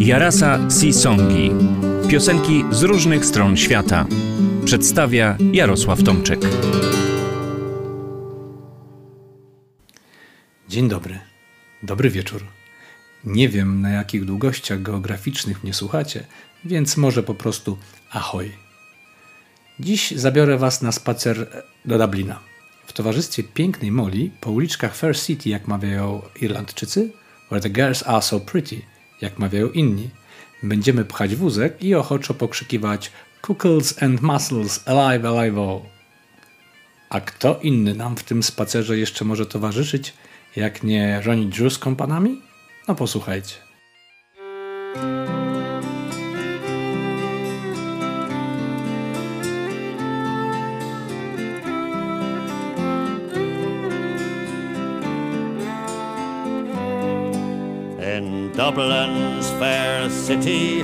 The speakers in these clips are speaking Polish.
Jarasa Sisongi. Piosenki z różnych stron świata. Przedstawia Jarosław Tomczyk. Dzień dobry. Dobry wieczór. Nie wiem na jakich długościach geograficznych mnie słuchacie, więc może po prostu ahoj. Dziś zabiorę Was na spacer do Dublina. W towarzystwie pięknej Molly po uliczkach Fair City, jak mawiają Irlandczycy, where the girls are so pretty, jak mawiają inni, będziemy pchać wózek i ochoczo pokrzykiwać Cookles and Muscles, alive, alive, oh. A kto inny nam w tym spacerze jeszcze może towarzyszyć, jak nie Ronnie Drew z kompanami? No posłuchajcie. In Dublin's fair city,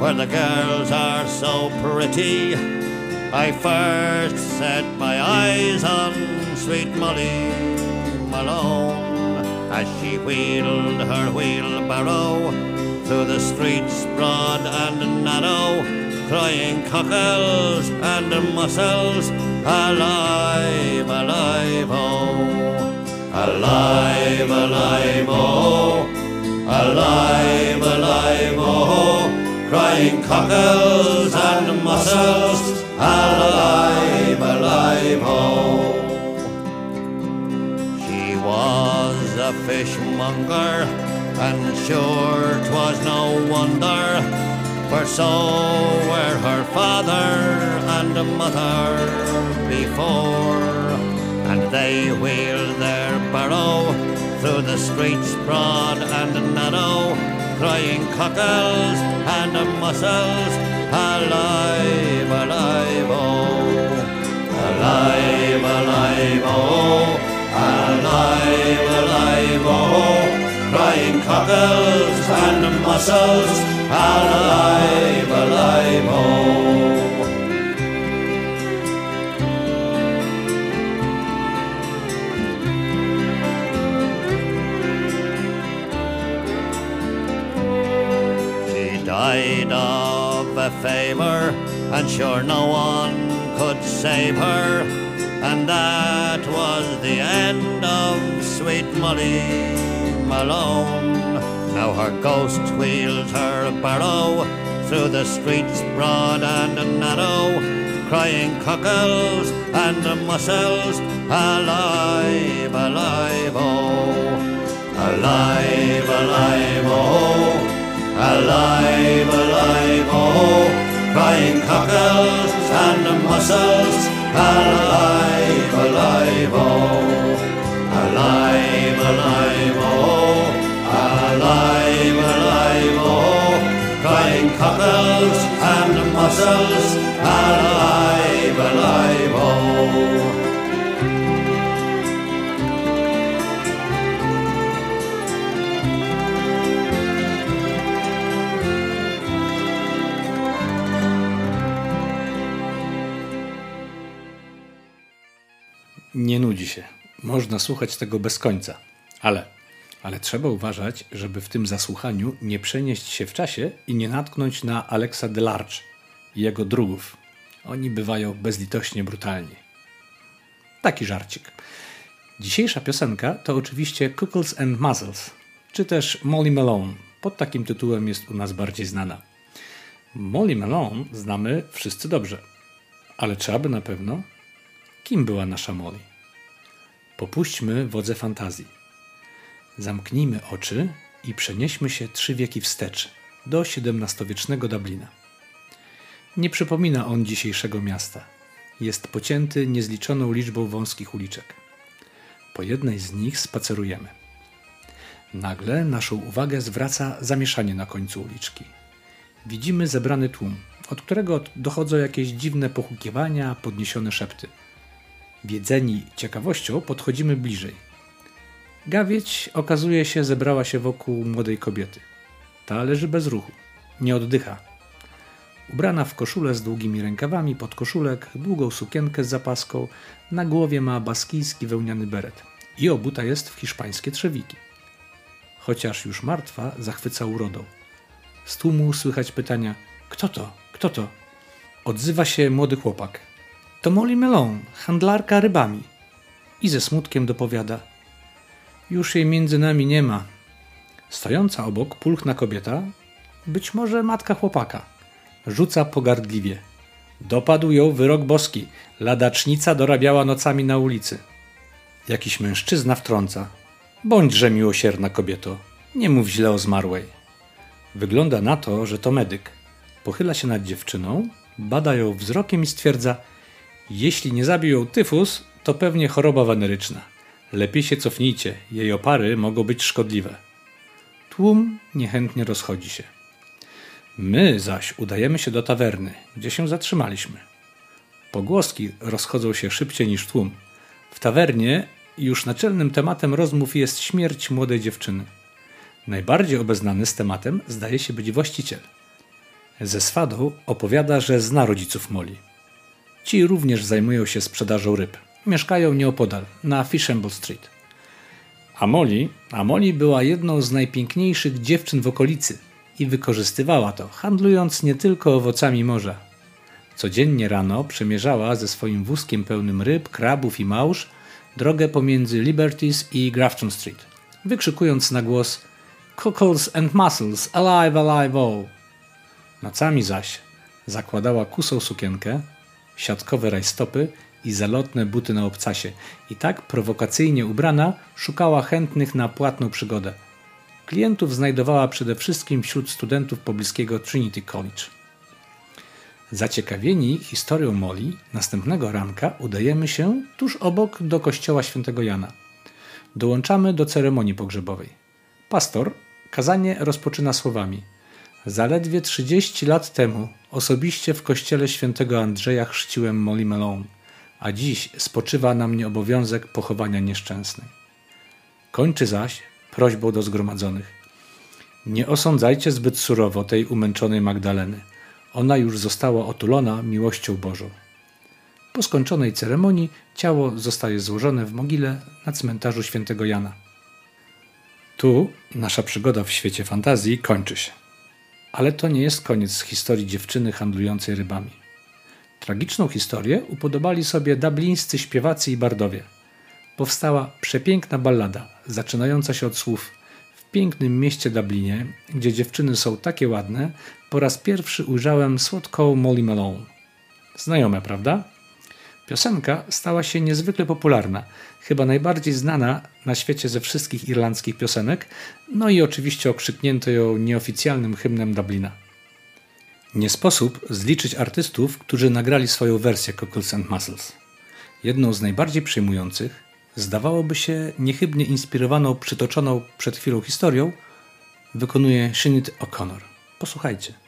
where the girls are so pretty, I first set my eyes on sweet Molly Malone as she wheeled her wheelbarrow through the streets broad and narrow, crying cockles and mussels, alive, alive, oh, alive, alive, oh alive, alive, oh, crying cockles and mussels, alive, alive, oh. She was a fishmonger, and sure 'twas no wonder, for so were her father and mother before, and they wheeled their barrow through the streets broad and narrow, crying cockles and mussels, alive, alive, oh, alive, alive, oh, alive, alive, oh, crying cockles and mussels, alive, alive, oh. A and sure no one could save her. And that was the end of sweet Molly Malone. Now her ghost wheels her barrow through the streets broad and narrow, crying cockles and mussels, alive, alive, oh, alive, alive, oh alive, alive, oh, crying cockles and mussels, alive, alive, oh, alive, alive, oh, alive, alive, oh, crying cockles and mussels, alive, alive, Można słuchać tego bez końca. Ale, ale trzeba uważać, żeby w tym zasłuchaniu nie przenieść się w czasie i nie natknąć na Alexa Delarge i jego drugów. Oni bywają bezlitośnie brutalni. Taki żarcik. Dzisiejsza piosenka to oczywiście Cookles and Muzzles, czy też Molly Malone. Pod takim tytułem jest u nas bardziej znana. Molly Malone znamy wszyscy dobrze. Ale czy aby na pewno? Kim była nasza Molly? Popuśćmy wodze fantazji. Zamknijmy oczy i przenieśmy się trzy wieki wstecz, do XVII-wiecznego Dublina. Nie przypomina on dzisiejszego miasta. Jest pocięty niezliczoną liczbą wąskich uliczek. Po jednej z nich spacerujemy. Nagle naszą uwagę zwraca zamieszanie na końcu uliczki. Widzimy zebrany tłum, od którego dochodzą jakieś dziwne pochukiwania, podniesione szepty – Wiedzeni ciekawością podchodzimy bliżej. Gawieć okazuje się zebrała się wokół młodej kobiety. Ta leży bez ruchu, nie oddycha. Ubrana w koszulę z długimi rękawami, podkoszulek, długą sukienkę z zapaską, na głowie ma baskijski wełniany beret i obuta jest w hiszpańskie trzewiki. Chociaż już martwa, zachwyca urodą. Z tłumu słychać pytania: Kto to? Kto to? Odzywa się młody chłopak. To Molly Melon, handlarka rybami. I ze smutkiem dopowiada: Już jej między nami nie ma. Stojąca obok pulchna kobieta, być może matka chłopaka, rzuca pogardliwie. Dopadł ją wyrok boski. Ladacznica dorabiała nocami na ulicy. Jakiś mężczyzna wtrąca. Bądźże miłosierna kobieto, nie mów źle o zmarłej. Wygląda na to, że to medyk. Pochyla się nad dziewczyną, bada ją wzrokiem i stwierdza: Jeśli nie zabił ją tyfus, to pewnie choroba weneryczna. Lepiej się cofnijcie, jej opary mogą być szkodliwe. Tłum niechętnie rozchodzi się. My zaś udajemy się do tawerny, gdzie się zatrzymaliśmy. Pogłoski rozchodzą się szybciej niż tłum. W tawernie już naczelnym tematem rozmów jest śmierć młodej dziewczyny. Najbardziej obeznany z tematem zdaje się być właściciel. Ze swadą opowiada, że zna rodziców Moli. Ci również zajmują się sprzedażą ryb. Mieszkają nieopodal, na Fishamble Street. A Molly, a Molly była jedną z najpiękniejszych dziewczyn w okolicy i wykorzystywała to, handlując nie tylko owocami morza. Codziennie rano przemierzała ze swoim wózkiem pełnym ryb, krabów i małż drogę pomiędzy Liberties i Grafton Street, wykrzykując na głos Cockles and mussels, alive, alive all! Nocami zaś zakładała kusą sukienkę, siatkowe rajstopy i zalotne buty na obcasie i tak prowokacyjnie ubrana szukała chętnych na płatną przygodę. Klientów znajdowała przede wszystkim wśród studentów pobliskiego Trinity College. Zaciekawieni historią Molly, następnego ranka udajemy się tuż obok do kościoła świętego Jana. Dołączamy do ceremonii pogrzebowej. Pastor kazanie rozpoczyna słowami: Zaledwie 30 lat temu osobiście w kościele świętego Andrzeja chrzciłem Molly Malone, a dziś spoczywa na mnie obowiązek pochowania nieszczęsnej. Kończy zaś prośbą do zgromadzonych. Nie osądzajcie zbyt surowo tej umęczonej Magdaleny. Ona już została otulona miłością Bożą. Po skończonej ceremonii ciało zostaje złożone w mogile na cmentarzu świętego Jana. Tu nasza przygoda w świecie fantazji kończy się. Ale to nie jest koniec historii dziewczyny handlującej rybami. Tragiczną historię upodobali sobie dublińscy śpiewacy i bardowie. Powstała przepiękna ballada, zaczynająca się od słów W pięknym mieście Dublinie, gdzie dziewczyny są takie ładne, po raz pierwszy ujrzałem słodką Molly Malone. Znajome, prawda? Piosenka stała się niezwykle popularna, chyba najbardziej znana na świecie ze wszystkich irlandzkich piosenek, no i oczywiście okrzyknięto ją nieoficjalnym hymnem Dublina. Nie sposób zliczyć artystów, którzy nagrali swoją wersję Cockles and Muscles. Jedną z najbardziej przejmujących, zdawałoby się niechybnie inspirowaną przytoczoną przed chwilą historią, wykonuje Sinead O'Connor. Posłuchajcie.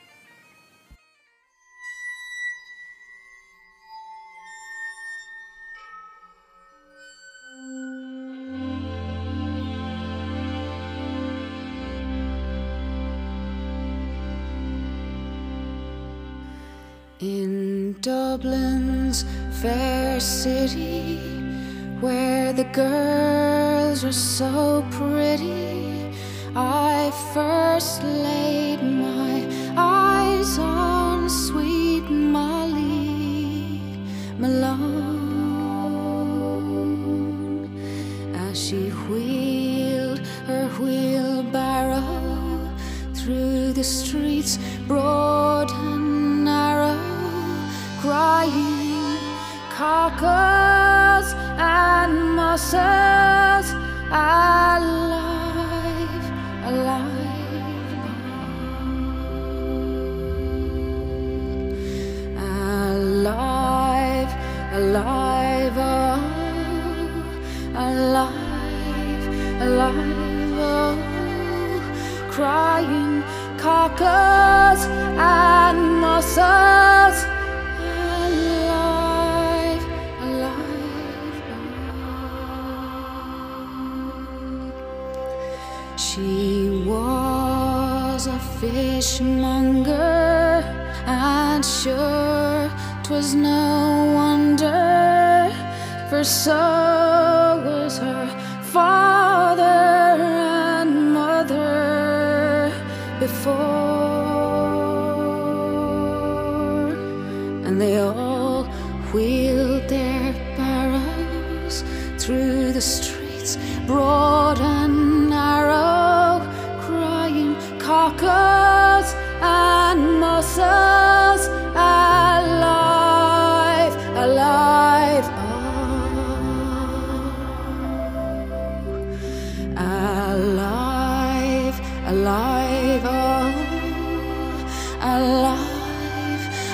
In Dublin's fair city, where the girls are so pretty, I first laid my eyes on sweet Molly Malone. As she wheeled her wheelbarrow through the streets broad cockles and mussels alive, for so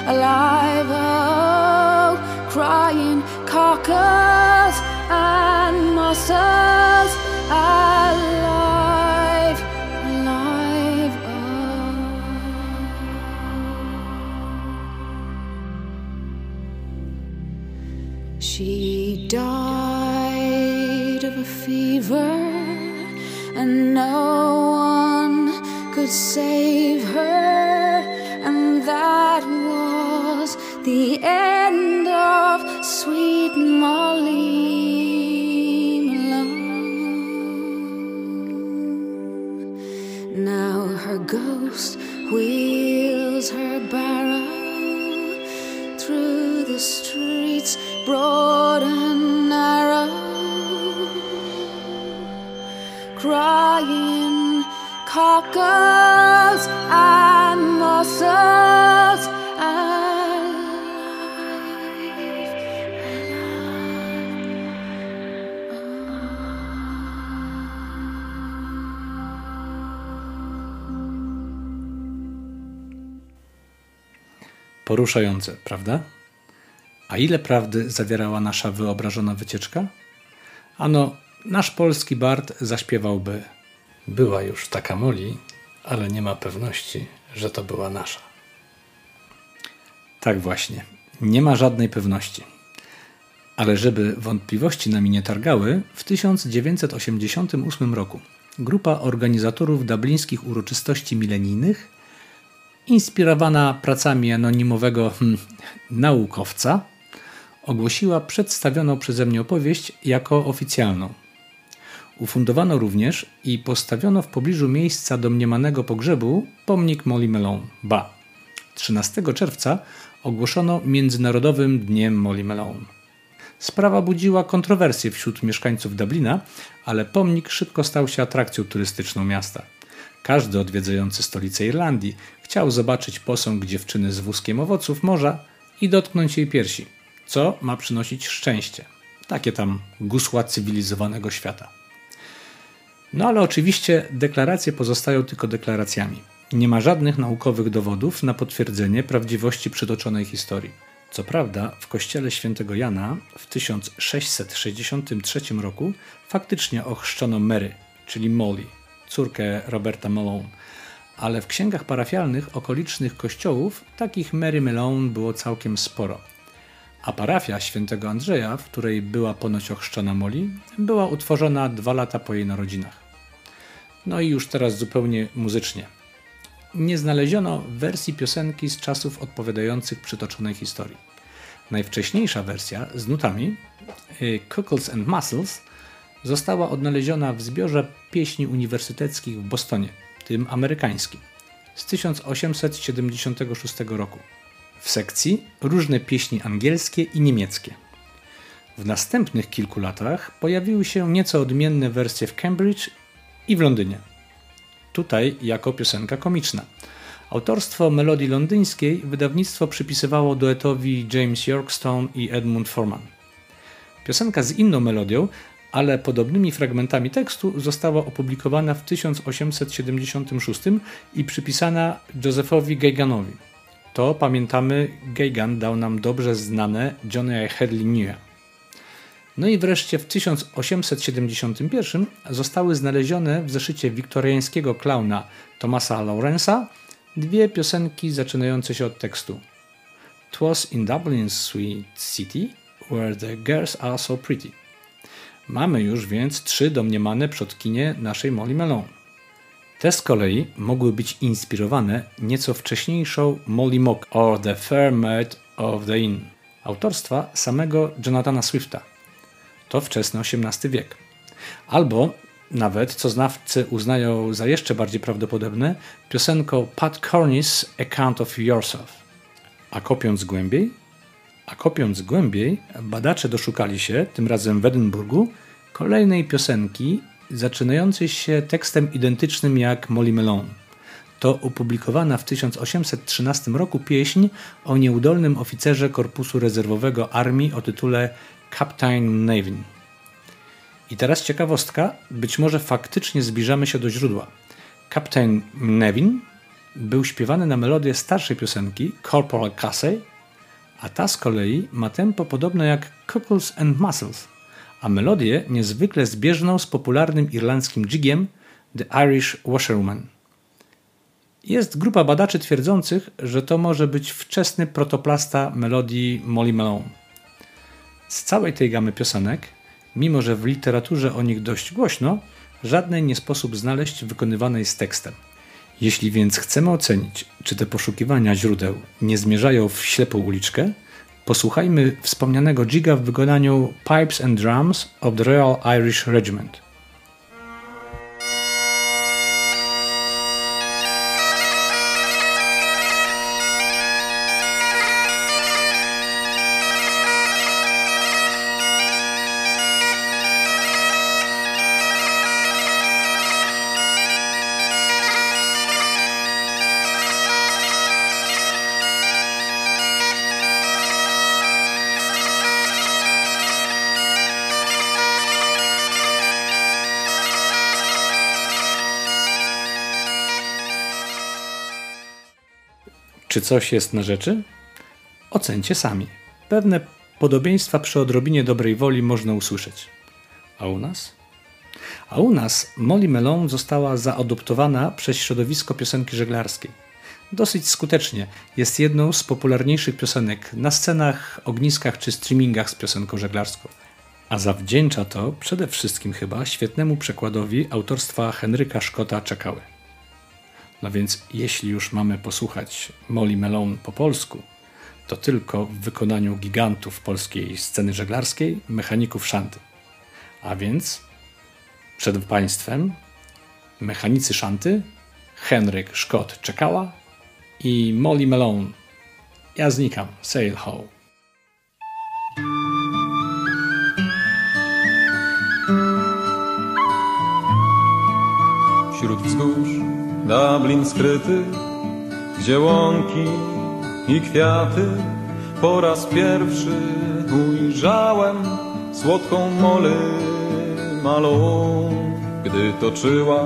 alive, oh, crying cockles her ghost wheels her barrow through the streets, broad and narrow, crying cockles Poruszające, prawda? A ile prawdy zawierała nasza wyobrażona wycieczka? Ano, nasz polski Bart zaśpiewałby Była już taka Moli, ale nie ma pewności, że to była nasza. Tak właśnie, nie ma żadnej pewności. Ale żeby wątpliwości nami nie targały, w 1988 roku grupa organizatorów dublińskich uroczystości milenijnych, inspirowana pracami anonimowego hmm, naukowca, ogłosiła przedstawioną przeze mnie opowieść jako oficjalną. Ufundowano również i postawiono w pobliżu miejsca domniemanego pogrzebu pomnik Molly Malone. Ba, 13 czerwca ogłoszono Międzynarodowym Dniem Molly Malone. Sprawa budziła kontrowersje wśród mieszkańców Dublina, ale pomnik szybko stał się atrakcją turystyczną miasta. Każdy odwiedzający stolicę Irlandii chciał zobaczyć posąg dziewczyny z wózkiem owoców morza i dotknąć jej piersi, co ma przynosić szczęście. Takie tam gusła cywilizowanego świata. No ale oczywiście deklaracje pozostają tylko deklaracjami. Nie ma żadnych naukowych dowodów na potwierdzenie prawdziwości przytoczonej historii. Co prawda, w kościele świętego Jana w 1663 roku faktycznie ochrzczono Mary, czyli Molly, córkę Roberta Malone, ale w księgach parafialnych okolicznych kościołów takich Mary Malone było całkiem sporo. A parafia świętego Andrzeja, w której była ponoć ochrzczona Molly, była utworzona dwa lata po jej narodzinach. No i już teraz zupełnie muzycznie. Nie znaleziono wersji piosenki z czasów odpowiadających przytoczonej historii. Najwcześniejsza wersja z nutami Cockles and Muscles została odnaleziona w zbiorze pieśni uniwersyteckich w Bostonie, tym amerykańskim, z 1876 roku. W sekcji różne pieśni angielskie i niemieckie. W następnych kilku latach pojawiły się nieco odmienne wersje w Cambridge i w Londynie. Tutaj jako piosenka komiczna. Autorstwo melodii londyńskiej wydawnictwo przypisywało duetowi James Yorkstone i Edmund Forman. Piosenka z inną melodią, ale podobnymi fragmentami tekstu została opublikowana w 1876 i przypisana Josephowi Gaganowi. To pamiętamy, Gagan dał nam dobrze znane Johnny Knew. No i wreszcie w 1871 zostały znalezione w zeszycie wiktoriańskiego klauna Thomasa Lawrence'a dwie piosenki zaczynające się od tekstu. Twas in Dublin's sweet city, where the girls are so pretty. Mamy już więc trzy domniemane przodkinie naszej Molly Malone. Te z kolei mogły być inspirowane nieco wcześniejszą Molly Mock or The Fair Maid of the Inn autorstwa samego Jonathana Swifta. To wczesny XVIII wiek. Albo nawet, co znawcy uznają za jeszcze bardziej prawdopodobne, piosenką Pat Cornish Account of Yourself. A kopiąc głębiej, A kopiąc głębiej, badacze doszukali się, tym razem w Edynburgu, kolejnej piosenki zaczynającej się tekstem identycznym jak Molly Malone. To opublikowana w 1813 roku pieśń o nieudolnym oficerze Korpusu Rezerwowego Armii o tytule Captain Nevin. I teraz ciekawostka, być może faktycznie zbliżamy się do źródła. Captain Nevin był śpiewany na melodię starszej piosenki Corporal Casey, a ta z kolei ma tempo podobne jak Cockles and Muscles, a melodię niezwykle zbieżną z popularnym irlandzkim jigiem The Irish Washerwoman. Jest grupa badaczy twierdzących, że to może być wczesny protoplasta melodii Molly Malone. Z całej tej gamy piosenek, mimo że w literaturze o nich dość głośno, żadnej nie sposób znaleźć wykonywanej z tekstem. Jeśli więc chcemy ocenić, czy te poszukiwania źródeł nie zmierzają w ślepą uliczkę, posłuchajmy wspomnianego jiga w wykonaniu Pipes and Drums of the Royal Irish Regiment. Czy coś jest na rzeczy? Ocencie sami. Pewne podobieństwa przy odrobinie dobrej woli można usłyszeć. A u nas? A u nas Molly Melon została zaadoptowana przez środowisko piosenki żeglarskiej. Dosyć skutecznie jest jedną z popularniejszych piosenek na scenach, ogniskach czy streamingach z piosenką żeglarską. A zawdzięcza to przede wszystkim chyba świetnemu przekładowi autorstwa Henryka Szkota Czekały. No więc jeśli już mamy posłuchać Molly Melon po polsku, to tylko w wykonaniu gigantów polskiej sceny żeglarskiej, mechaników szanty. A więc przed Państwem mechanicy szanty, Henryk Szkot Czekała i Molly Melon. Ja znikam, sail ho. Wśród wzgórz Dublin skryty, gdzie łąki i kwiaty. Po raz pierwszy ujrzałem słodką molę malą, gdy toczyła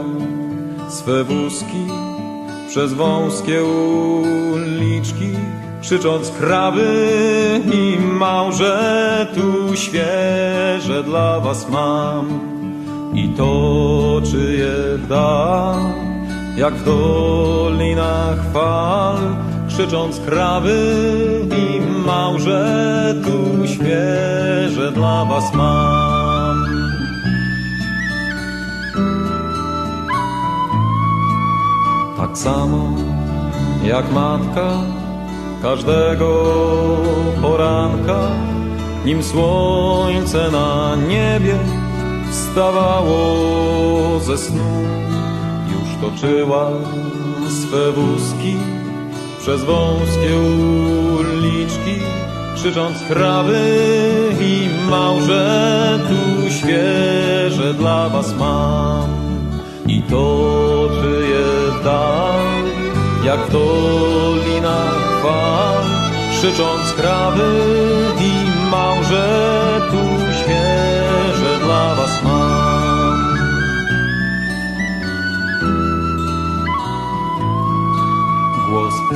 swe wózki przez wąskie uliczki, krzycząc krawy i małże, tu świeże dla was mam. I to, czy je dam jak w dolinach fal, krzycząc krawy i małże, tu świeże dla was mam. Tak samo jak matka każdego poranka, nim słońce na niebie wstawało ze snu toczyła swe wózki przez wąskie uliczki, krzycząc krawy i małże, tu świeże dla was mam. I to, czy je dam, jak w dolinach fal, krzycząc krawy i małże, tu świeże dla was mam.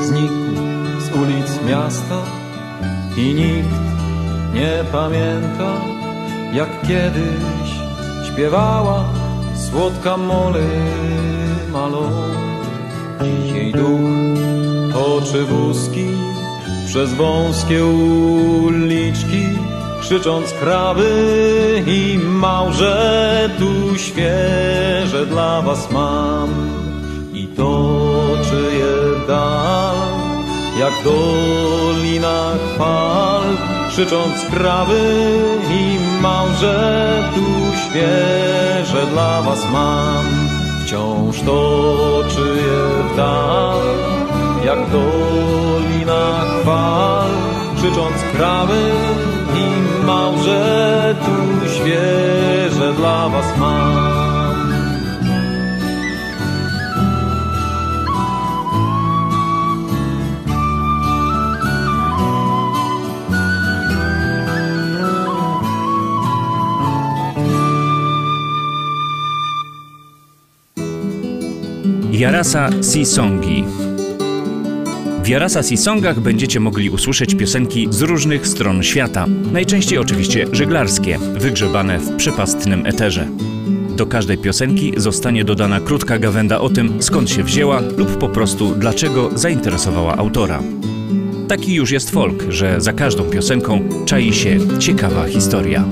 Znikł z ulic miasta i nikt nie pamięta, jak kiedyś śpiewała słodka mole malo. Dzisiaj duch toczy wózki przez wąskie uliczki, krzycząc krawy i małże, tu świeże dla was mam i jak w dolinach fal, krzycząc krawy i małże tu świeże dla was mam. Wciąż toczy je w dal, jak w dolinach fal, krzycząc krawy i małże tu świeże dla was mam. Jarasa Sisongi. W Jarasa Sisongach będziecie mogli usłyszeć piosenki z różnych stron świata, najczęściej oczywiście żeglarskie, wygrzebane w przepastnym eterze. Do każdej piosenki zostanie dodana krótka gawenda o tym, skąd się wzięła lub po prostu dlaczego zainteresowała autora. Taki już jest folk, że za każdą piosenką czai się ciekawa historia.